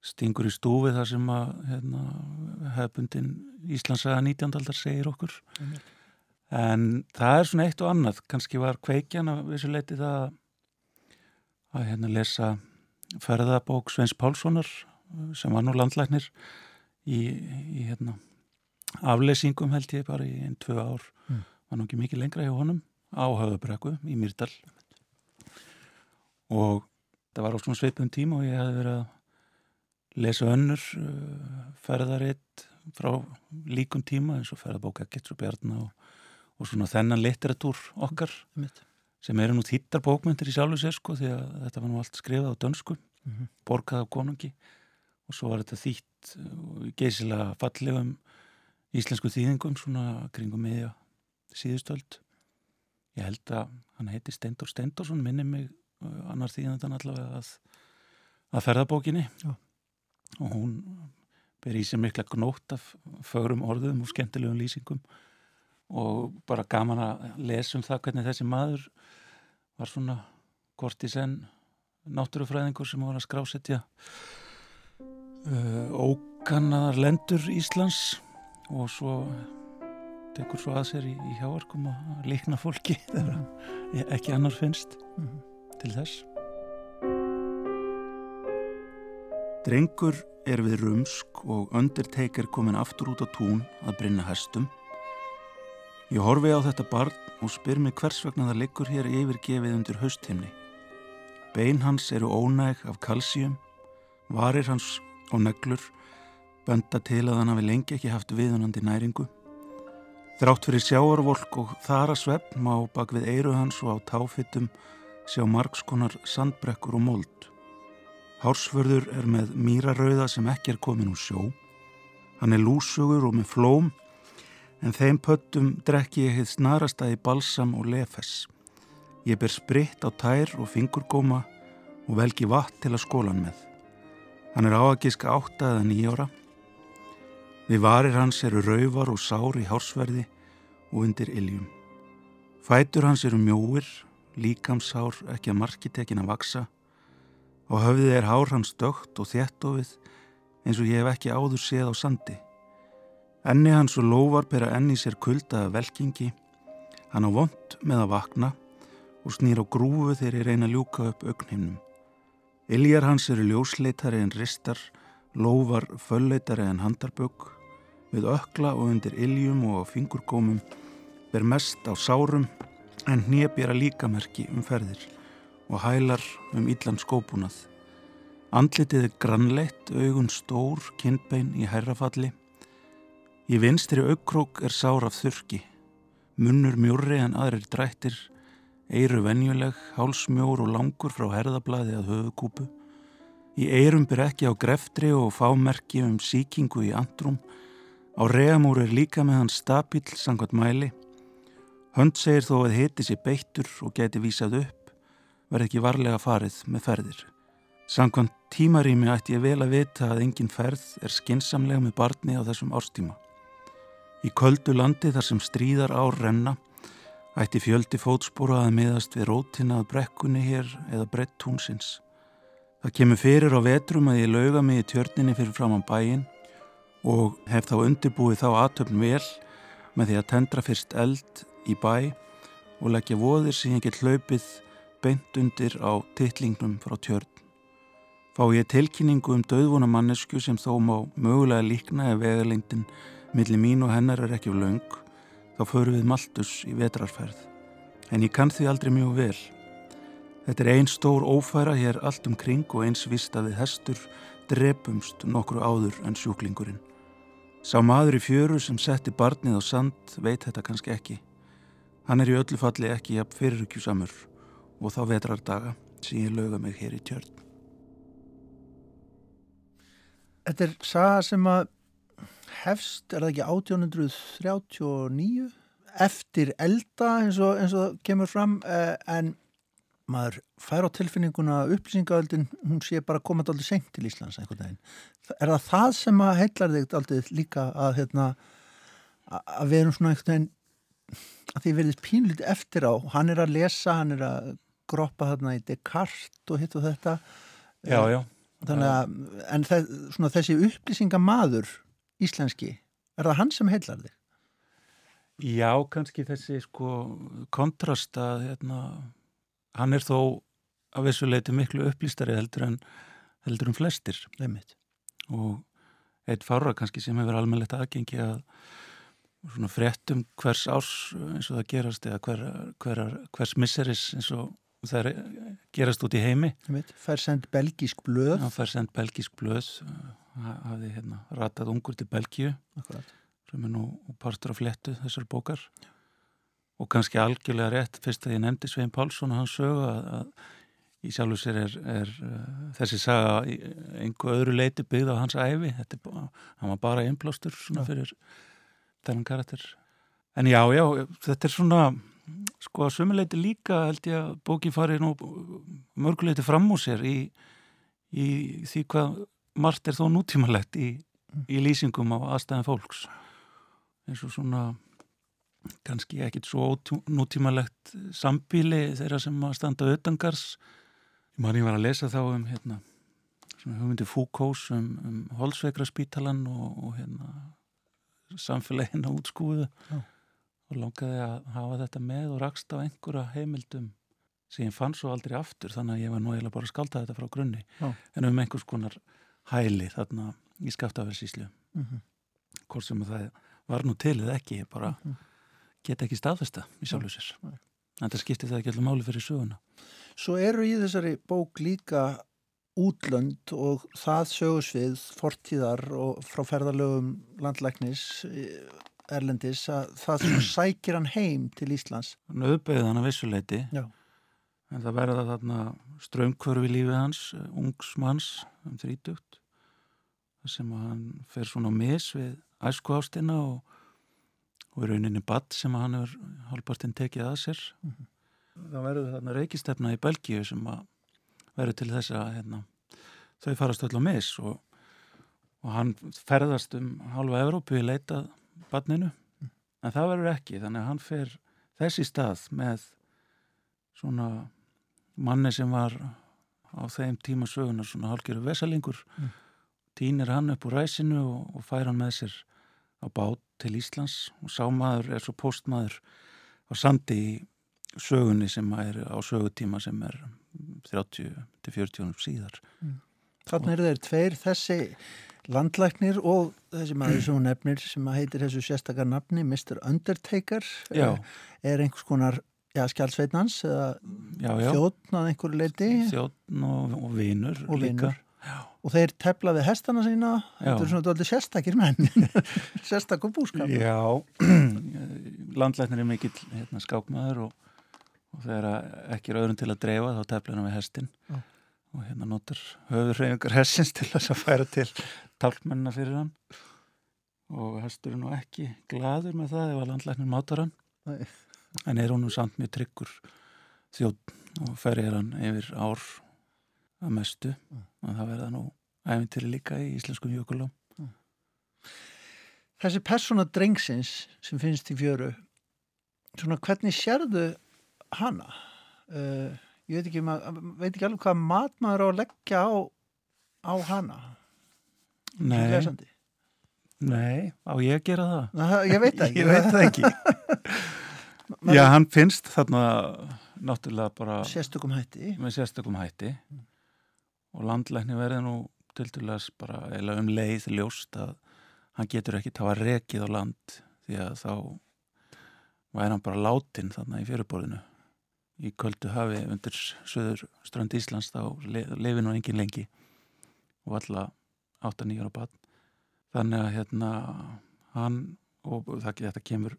stingur í stúfi þar sem að hérna, hefbundin Íslandsaga 19. aldar segir okkur en það er svona eitt og annað. Kannski var kveikjan að vissu leiti það að hérna lesa ferðabók Sveins Pálssonar sem var nú landlæknir í, í hérna afleysingum held ég bara í einn, tvö ár. Mm. var nú ekki mikið lengra hjá honum á höfðabrekku í Myrdal og það var svona sveipum tíma og ég hafði verið að lesa önnur uh, ferðaritt frá líkum tíma eins og ferðabóka Getsur Bjarnar og, og svona þennan litteratúr okkar Einmitt. sem eru nú þýttar bókmyndir í sjálfu sér sko því að þetta var nú allt skrifað á dönsku Mhm. borgað af konungi og svo var þetta þýtt uh, geysilega fallegum íslensku þýðingum svona kringum miðja síðustöld ég held að hann heiti Stendur Stendursson minni mig uh, annar þýðandan allavega að, að ferðabókinni Já. og hún ber í sér mikla gnótt af fögrum orðum og skemmtilegum lýsingum og bara gaman að lesa um það hvernig þessi maður var svona hvort í senn náttúrufræðingur sem var að skrásetja uh, ókannaðar lendur Íslands og svo tekur svo að sér í, í hjáarkum að líkna fólki þegar ekki annar finnst Mhm. til þess Drengur er við rumsk og Undertaker komin aftur út á tún að brinna hestum Ég horfi á þetta barn og spyr mig hvers vegna það liggur hér yfirgefið undir hausthimni Bein hans eru ónæg af kalsíum, varir hans og neglur benda til að hann hafi lengi ekki haft viðunandi næringu. Þrátt fyrir sjáarvolk og þara svefn má bak við eiru hans og á táfittum sjá margskonar sandbrekkur og mold. Hársförður er með mýrarauða sem ekki er komin úr sjó. Hann er lúsugur og með flóm en þeim pöttum drekki ég heið snarasta í balsam og lefes. Ég ber spritt á tær og fingurgóma og velgi vatn til að skólan með. Hann er á að giska átta eða nýjára. Við varir hans eru rauvar og sár í hársverði og undir iljum. Fætur hans eru mjóir, líkamsár ekki að markitekin að vaksa. Á höfðið er hár hans dögt og þéttofið eins og ég hef ekki áður séð á sandi. Enni hans og lóvar bera enni sér kuldaða velkingi. Hann á vond með að vakna og snýr á grúfu þegar ég reyna að ljúka upp augninum. Iljar hans eru ljósleitari en ristar, lóvar fölleitari en handarbögg. Við ökla og undir iljum og fingurgómum ber mest á sárum en hnébjara líkamerki um ferðir og hælar um illan skópunað. Andlitið er grannleitt, augun stór, kinnbein í herrafalli. Í vinstri aukrók er sár af þurki. Munnur mjúri en aðrir drættir, eiru venjuleg, hálsmjór og langur frá herðablaði að höfukúpu. Í eirum byr ekki á greftri og fámerki um síkingu í andrum. Á reamúr er líka með hans stabill sangvat mæli. Hönd segir þó að hiti sér beittur og geti vísað upp, verð ekki varlega farið með ferðir. Sangkvæmt tímarými ætti ég vel að vita að engin ferð er skinsamlega með barni á þessum árstíma. Í köldu landi þar sem stríðar ár renna ætti fjöldi fótspóra að miðast við rótina að brekkunni hér eða brett túnsins. Það kemur fyrir á vetrum að ég lauga mig í tjörninni fyrir fram á bæin og hef þá undirbúið þá aðtöfn vel með því að tendra fyrst eld í bæ og leggja voðir sem ég get hlaupið beint undir á tittlingnum frá tjörn. Fá ég tilkynningu um döðvona mannesku sem þó má mögulega líkna ef vegalengdin millir mín og hennar er ekki laung, þá förum við Maltus í vetrarferð. En ég kann því aldrei mjög vel. Þetta er einn stór ófæra hér allt um kring og eins vist að við hestur drepumst nokkru áður en sjúklingurinn. Sá maður í fjöru sem setti barnið á sand veit þetta kannski ekki. Hann er í öllu falli ekki jafn fyrirrykjusamur og þá vetrardaga sem ég löga mig hér í tjörn. Þetta er saga sem að hefst, er það ekki 1839 eftir elda eins og, eins og það kemur fram eh, en maður fær á tilfinninguna upplýsingaöldin, hún sé bara komað aldrei senkt til Íslands einhvern veginn. Er það það sem að heillar þig aldrei líka að, hérna, að við erum svona einhvern veginn að því verðist pínlítið eftir á hann er að lesa, hann er að groppa þarna í Descartes og hitt og þetta Já, já. Þannig að, en það, svona, þessi upplýsingamaður íslenski, er það hann sem heillar þig? Já, kannski þessi sko kontrast að hérna, hann er þó að vissuleiti miklu upplýstari heldur en, heldur en flestir. Leimitt. Og eitt fára kannski sem hefur almennlegt aðgengi að svona fréttum hvers árs eins og það gerast eða hver, hver, hvers misseris eins og það gerast út í heimi fær sendt belgísk blöð það fær sendt belgísk blöð hafði hérna ratað ungur til Belgíu. Akkurat. sem er nú partur af flettu þessar bókar. Og kannski algjörlega rétt fyrst að ég nefndi Svein Pálsson og hans sögu að, að í sjálfu sér er, er uh, þessi saga einhver öðru leiti byggð á hans æfi er, hann var bara einblástur fyrir þennan karakter. En já, já, þetta er svona sko að sömuleiti líka held ég að bóki fari nú mörguleiti fram úr sér í, í því hvað margt er þó nútímalegt í, í lýsingum á aðstæðan fólks. Eins og svona kannski ekkit svo nútímalegt sambíli þeirra sem að standa auðangars mann ég var að lesa þá um hérna svona hugmyndi Foucaults um, um Holsveikra spítalan og, og hérna samfélagina útskúðu Já. Og langaði að hafa þetta með og rakst á einhverja heimildum sem ég fann svo aldrei aftur þannig að ég var nú eiginlega bara að skálta þetta frá grunni. Já. en um einhvers konar hæli þarna í skaftaversislu mm -hmm. hvort sem það var nú til eða ekki, bara mm -hmm. get ekki staðfesta í sjálfu sér en það skipti það ekki allir máli fyrir söguna Svo eru í þessari bók líka útlönd og það sögursvið, fortíðar og frá ferðarlögum landlæknis eh, Erlendis að það sækir hann heim til Íslands. Nauðbeigð hann að vissuleiti. Já. En það verða þarna strömkvörfi lífið hans, ungsmanns, um þrítugt, sem hann fer svona mis við æsku ástina og, og er rauninni badd sem hann er halvpartinn tekið að sér. Mm -hmm. Það verður þarna reykistefna í Belgíu sem að verður til þess að hérna, þau farast öll á mis og, og hann ferðast um halva Evrópu í leitað badninu mm. en það verður ekki þannig að hann fer þessi stað með svona manni sem var á þeim tíma sögunar svona hálfgerðu vesalingur mm. týnir hann upp úr ræsinu og, og fær hann með sér á bát til Íslands og sámaður er svo postmaður á sandi í sögunni sem er á sögutíma sem er 30-40 síðar mm. Þannig er þeir tveir þessi landlæknir og þessi maður sem hún nefnir sem heitir þessu sérstakar nafni Mr. Undertaker já. er einhvers konar ja, skjálfsveitnans eða þjóttn að einhverju leiti þjóttn og, og vinur og vinur. Og þeir teflaði hestana sína. Þetta er svona doldið sérstakir menn. Sérstakur búskap Já, landlæknir er mikill hérna, skákmaður og, og þegar ekki er öðrun til að dreifa þá tefla hann við hestin Já. Og hérna notur höfður reyningar hessins til þess að færa til tálkmennina fyrir hann. Og hestur er nú ekki gladur með það ef að landlæknir mátar hann. Nei. En er honum samt mjög tryggur þjótt og ferir hann yfir ár að mestu mm. og það verða nú æfintyri líka í íslenskum jökulám mm. Þessi persóna drengsins sem finnst í fjöru svona hvernig sérðu hana? Uh, ég veit ekki, veit ekki alveg hvað mat maður á að leggja á, á hana Nei Nei, á ég að gera það? Ná, ég veit það ekki Ég veit það ekki Já, hann finnst þarna náttúrulega bara sérstökum hætti. með sérstökum hætti. Mm. og landlækni verði nú til dælas bara eða um leið ljóst að hann getur ekki tafa rekið á land því að þá væri hann bara látin þarna í fyrirborðinu. Í köldu hafi undir söður strand Íslands þá lefi nú engin lengi og alla 8-9 ára bann þannig að hérna hann og það, þetta kemur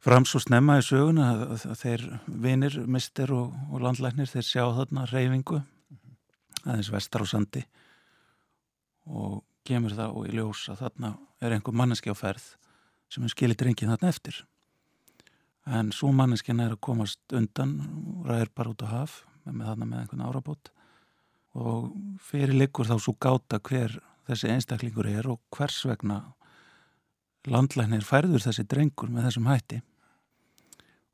fram svo snemma í söguna að, þeir vinir, mister og, og landlæknir þeir sjá þarna reyfingu aðeins vestar á sandi og kemur það og í ljós að þarna er einhver manneski á ferð sem er skilit reyngin þarna eftir. En svo manneskina er að komast undan og ræðir bara út á haf með þarna með einhvern árabót. Og fyrir likur þá svo gáta hver þessi einstaklingur er og hvers vegna landlæknir færður þessi drengur með þessum hætti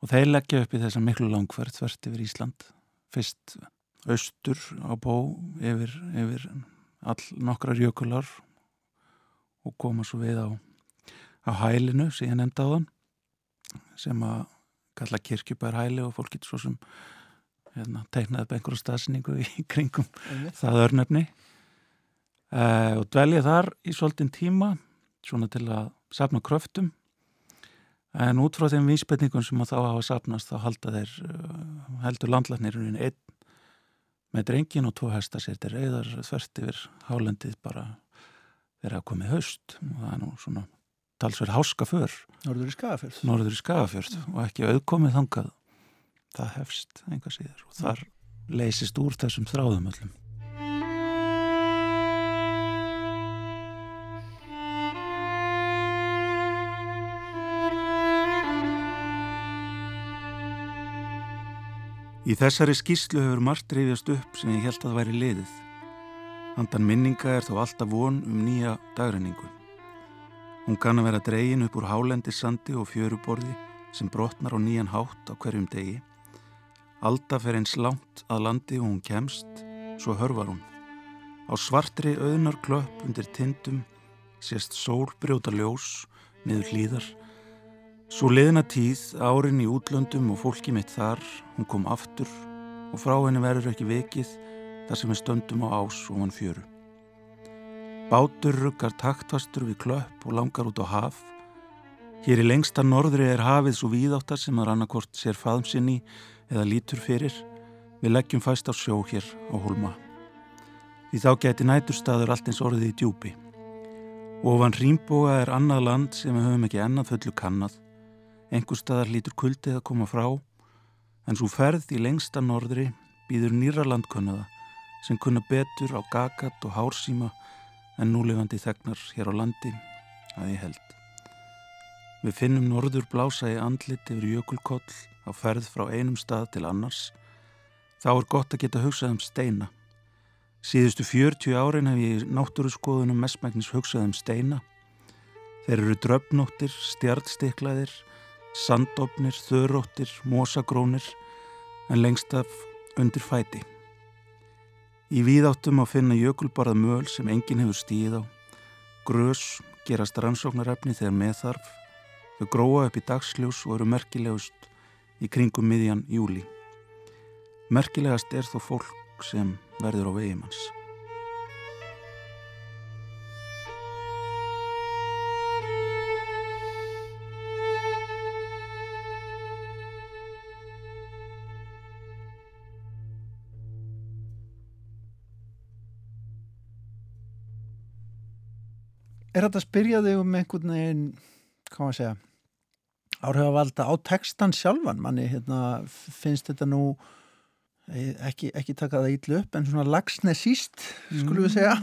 og þeir leggja upp í þessa miklu langferð þvert yfir Ísland. Fyrst austur á bó yfir, yfir all nokkrar jökular. Og koma svo við á, á hælinu sem ég nefndi á þann sem að kalla kirkjubær hæli og fólk getur svo sem hérna, teiknaði upp einhverju stafsningu í kringum mm. það örnefni. Uh, og dvelja þar í svolítinn tíma svona til að sapna kröftum en út frá þeim vísbendingum sem þá hafa sapnast þá halda þeir uh, heldur landlæknirinn einn með drengin og tvo hesta sér til reyðar þvert yfir hálendið bara þeirra komið haust. Og það er nú svona talsverð háska för Norður í Skagafjörð. Norður í Skagafjörð og ekki auðkomið þangað. Það hefst enga síður og þar leysist úr þessum þráðum öllum Í þessari skýslu hefur margt reyðjast upp sem ég held að væri liðið. Handan minninga er þó alltaf von um nýja dagrenningu. Hún kann að vera dregin upp úr hálendissandi og fjöruborði sem brotnar á nýjan hátt á hverjum degi. Alda fer eins langt að landi og hún kemst, svo hörvar hún. Á svartri auðnar klöpp undir tindum sést sól brjóta ljós niður hlýðar. Svo leðina tíð, árin í útlöndum og fólki mitt þar, hún kom aftur og frá henni verður ekki vekið þar sem við stöndum á ás og hann fjöru. Bátur ruggar taktastur við klöpp og langar út á haf. Hér í lengsta norðri er hafið svo víðáttar sem að rannakort sér faðmsinni eða lítur fyrir. Við leggjum fæst á sjó hér á Hólma. því þá geti næturstaður allt eins orðið í djúpi. Ofan Rýmbóa er annað land sem við höfum ekki ennað fullu kannad. Engur staðar lítur kuldið að koma frá, en svo ferð í lengsta norðri býður nýra landkunnaða sem kunna betur á gagat og hársíma en núlefandi þegnar hér á landi að ég held. Við finnum norður blása í andlit yfir jökulkoll á ferð frá einum stað til annars. Þá er gott að geta hugsað um steina. Síðustu 40 árin hef ég náttúru skoðunum mestmæknis hugsað um steina. Þeir eru dröfnóttir, stjartstiklaðir, sandofnir, þöróttir, mosagrónir en lengst af undir fæti. Í víðáttum á finna jökulbarað möl sem enginn hefur stíð á. Grös gerast rannsóknarefni þegar meðþarf. Þau gróa upp í dagsljós og eru merkilegust í kringum miðjan júli. Merkilegast er þó fólk sem verður á vegimanns. Er þetta að spyrja þig um einhvern veginn, hvað maður segja, áhrif að valda á textan sjálfan? Manni hérna, finnst þetta nú ekki, ekki taka það ítlu upp, en svona lagsne síst, skulum við segja.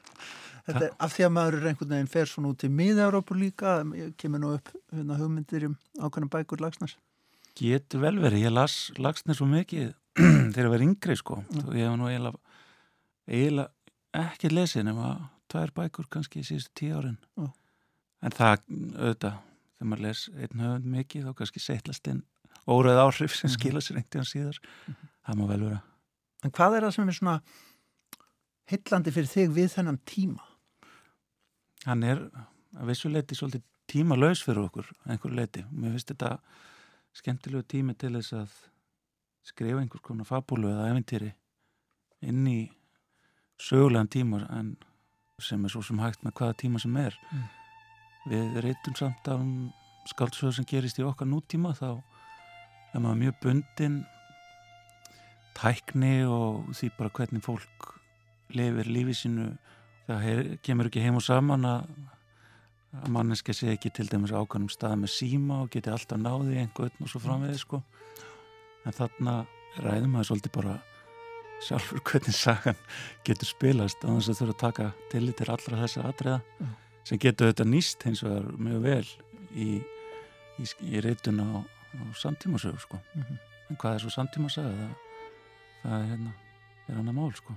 þetta er af því að maður er einhvern veginn fer svona út í miða-Európu líka, kemur nú upp hérna, hugmyndir um ákveðna bækur lagsnes. Getur vel verið, ég las lagsnes svo mikið þegar ég var yngri sko og ég hef nú eiginlega, eiginlega ekki lesið nema tvær bækur kannski í síðustu tíu árin. Já. en það auðvitað, þegar maður les einn höfund mikið þá kannski seitlast inn órað áhrif sem skila sér einhvern tíðan síðar. Það má vel vera. En hvað er það sem er svona heillandi fyrir þig við þennan tíma? hann er að vissu leiti svolítið tíma laus fyrir okkur einhver leiti og mér finnst þetta skemmtilegu tími til þess að skrifa einhvers konar fabúlu eða eventýri inn í sögulegan tíma en sem er svo sem hægt með hvaða tíma sem er. Mm. við reytum samt af skáldsögur sem gerist í okkar nútíma þá er maður mjög bundin tækni og því bara hvernig fólk lifir lífið sínu. Það kemur ekki heim og saman að, að manneska sé ekki til dæmis ákvæmum stað með síma og geti alltaf náði einhvern og svo framvegið sko. En þarna ræðum maður svolítið bara sjálfur hvernig sagan getur spilast á þess að þurfa að taka tillit til allra þessa atriða Mm. sem getur þetta nýst hins vegar mjög vel í, í, í reytun á, á samtímasögu sko Mhm. en hvað er svo samtímasaga það, það er hérna er annað mál sko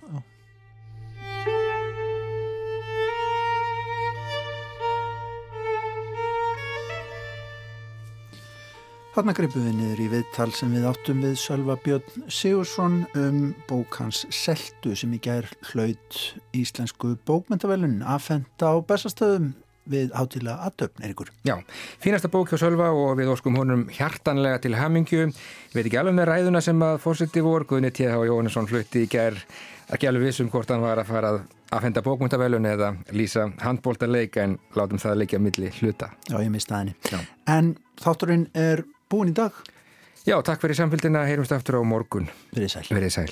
Þarna gripum við niður í viðtal sem við áttum við Sölva Björn Sigursson um bók hans Seltu sem í gær hlaut íslensku bókmyndavelun aðfenda á bestastöðum við hátilega aðtöfn, Eirikur. Já, fínasta bók hjá Sölva og við óskum honum hjartanlega til hamingju. Ég veit ekki alveg með ræðuna sem að fórseti vor, Guðni T.H. Jóhannesson flutti í gær ekki alveg vissum hvort hann var að fara að aðfenda bókmyndavelun eða lýsa handbólta leika en látum það leikja milli hluta. Já, ég mista henni. Já. En þátturinn er búin í dag. Já, takk fyrir samfélgina, heyrumst aftur á morgun. Verið sæl. Verið sæl.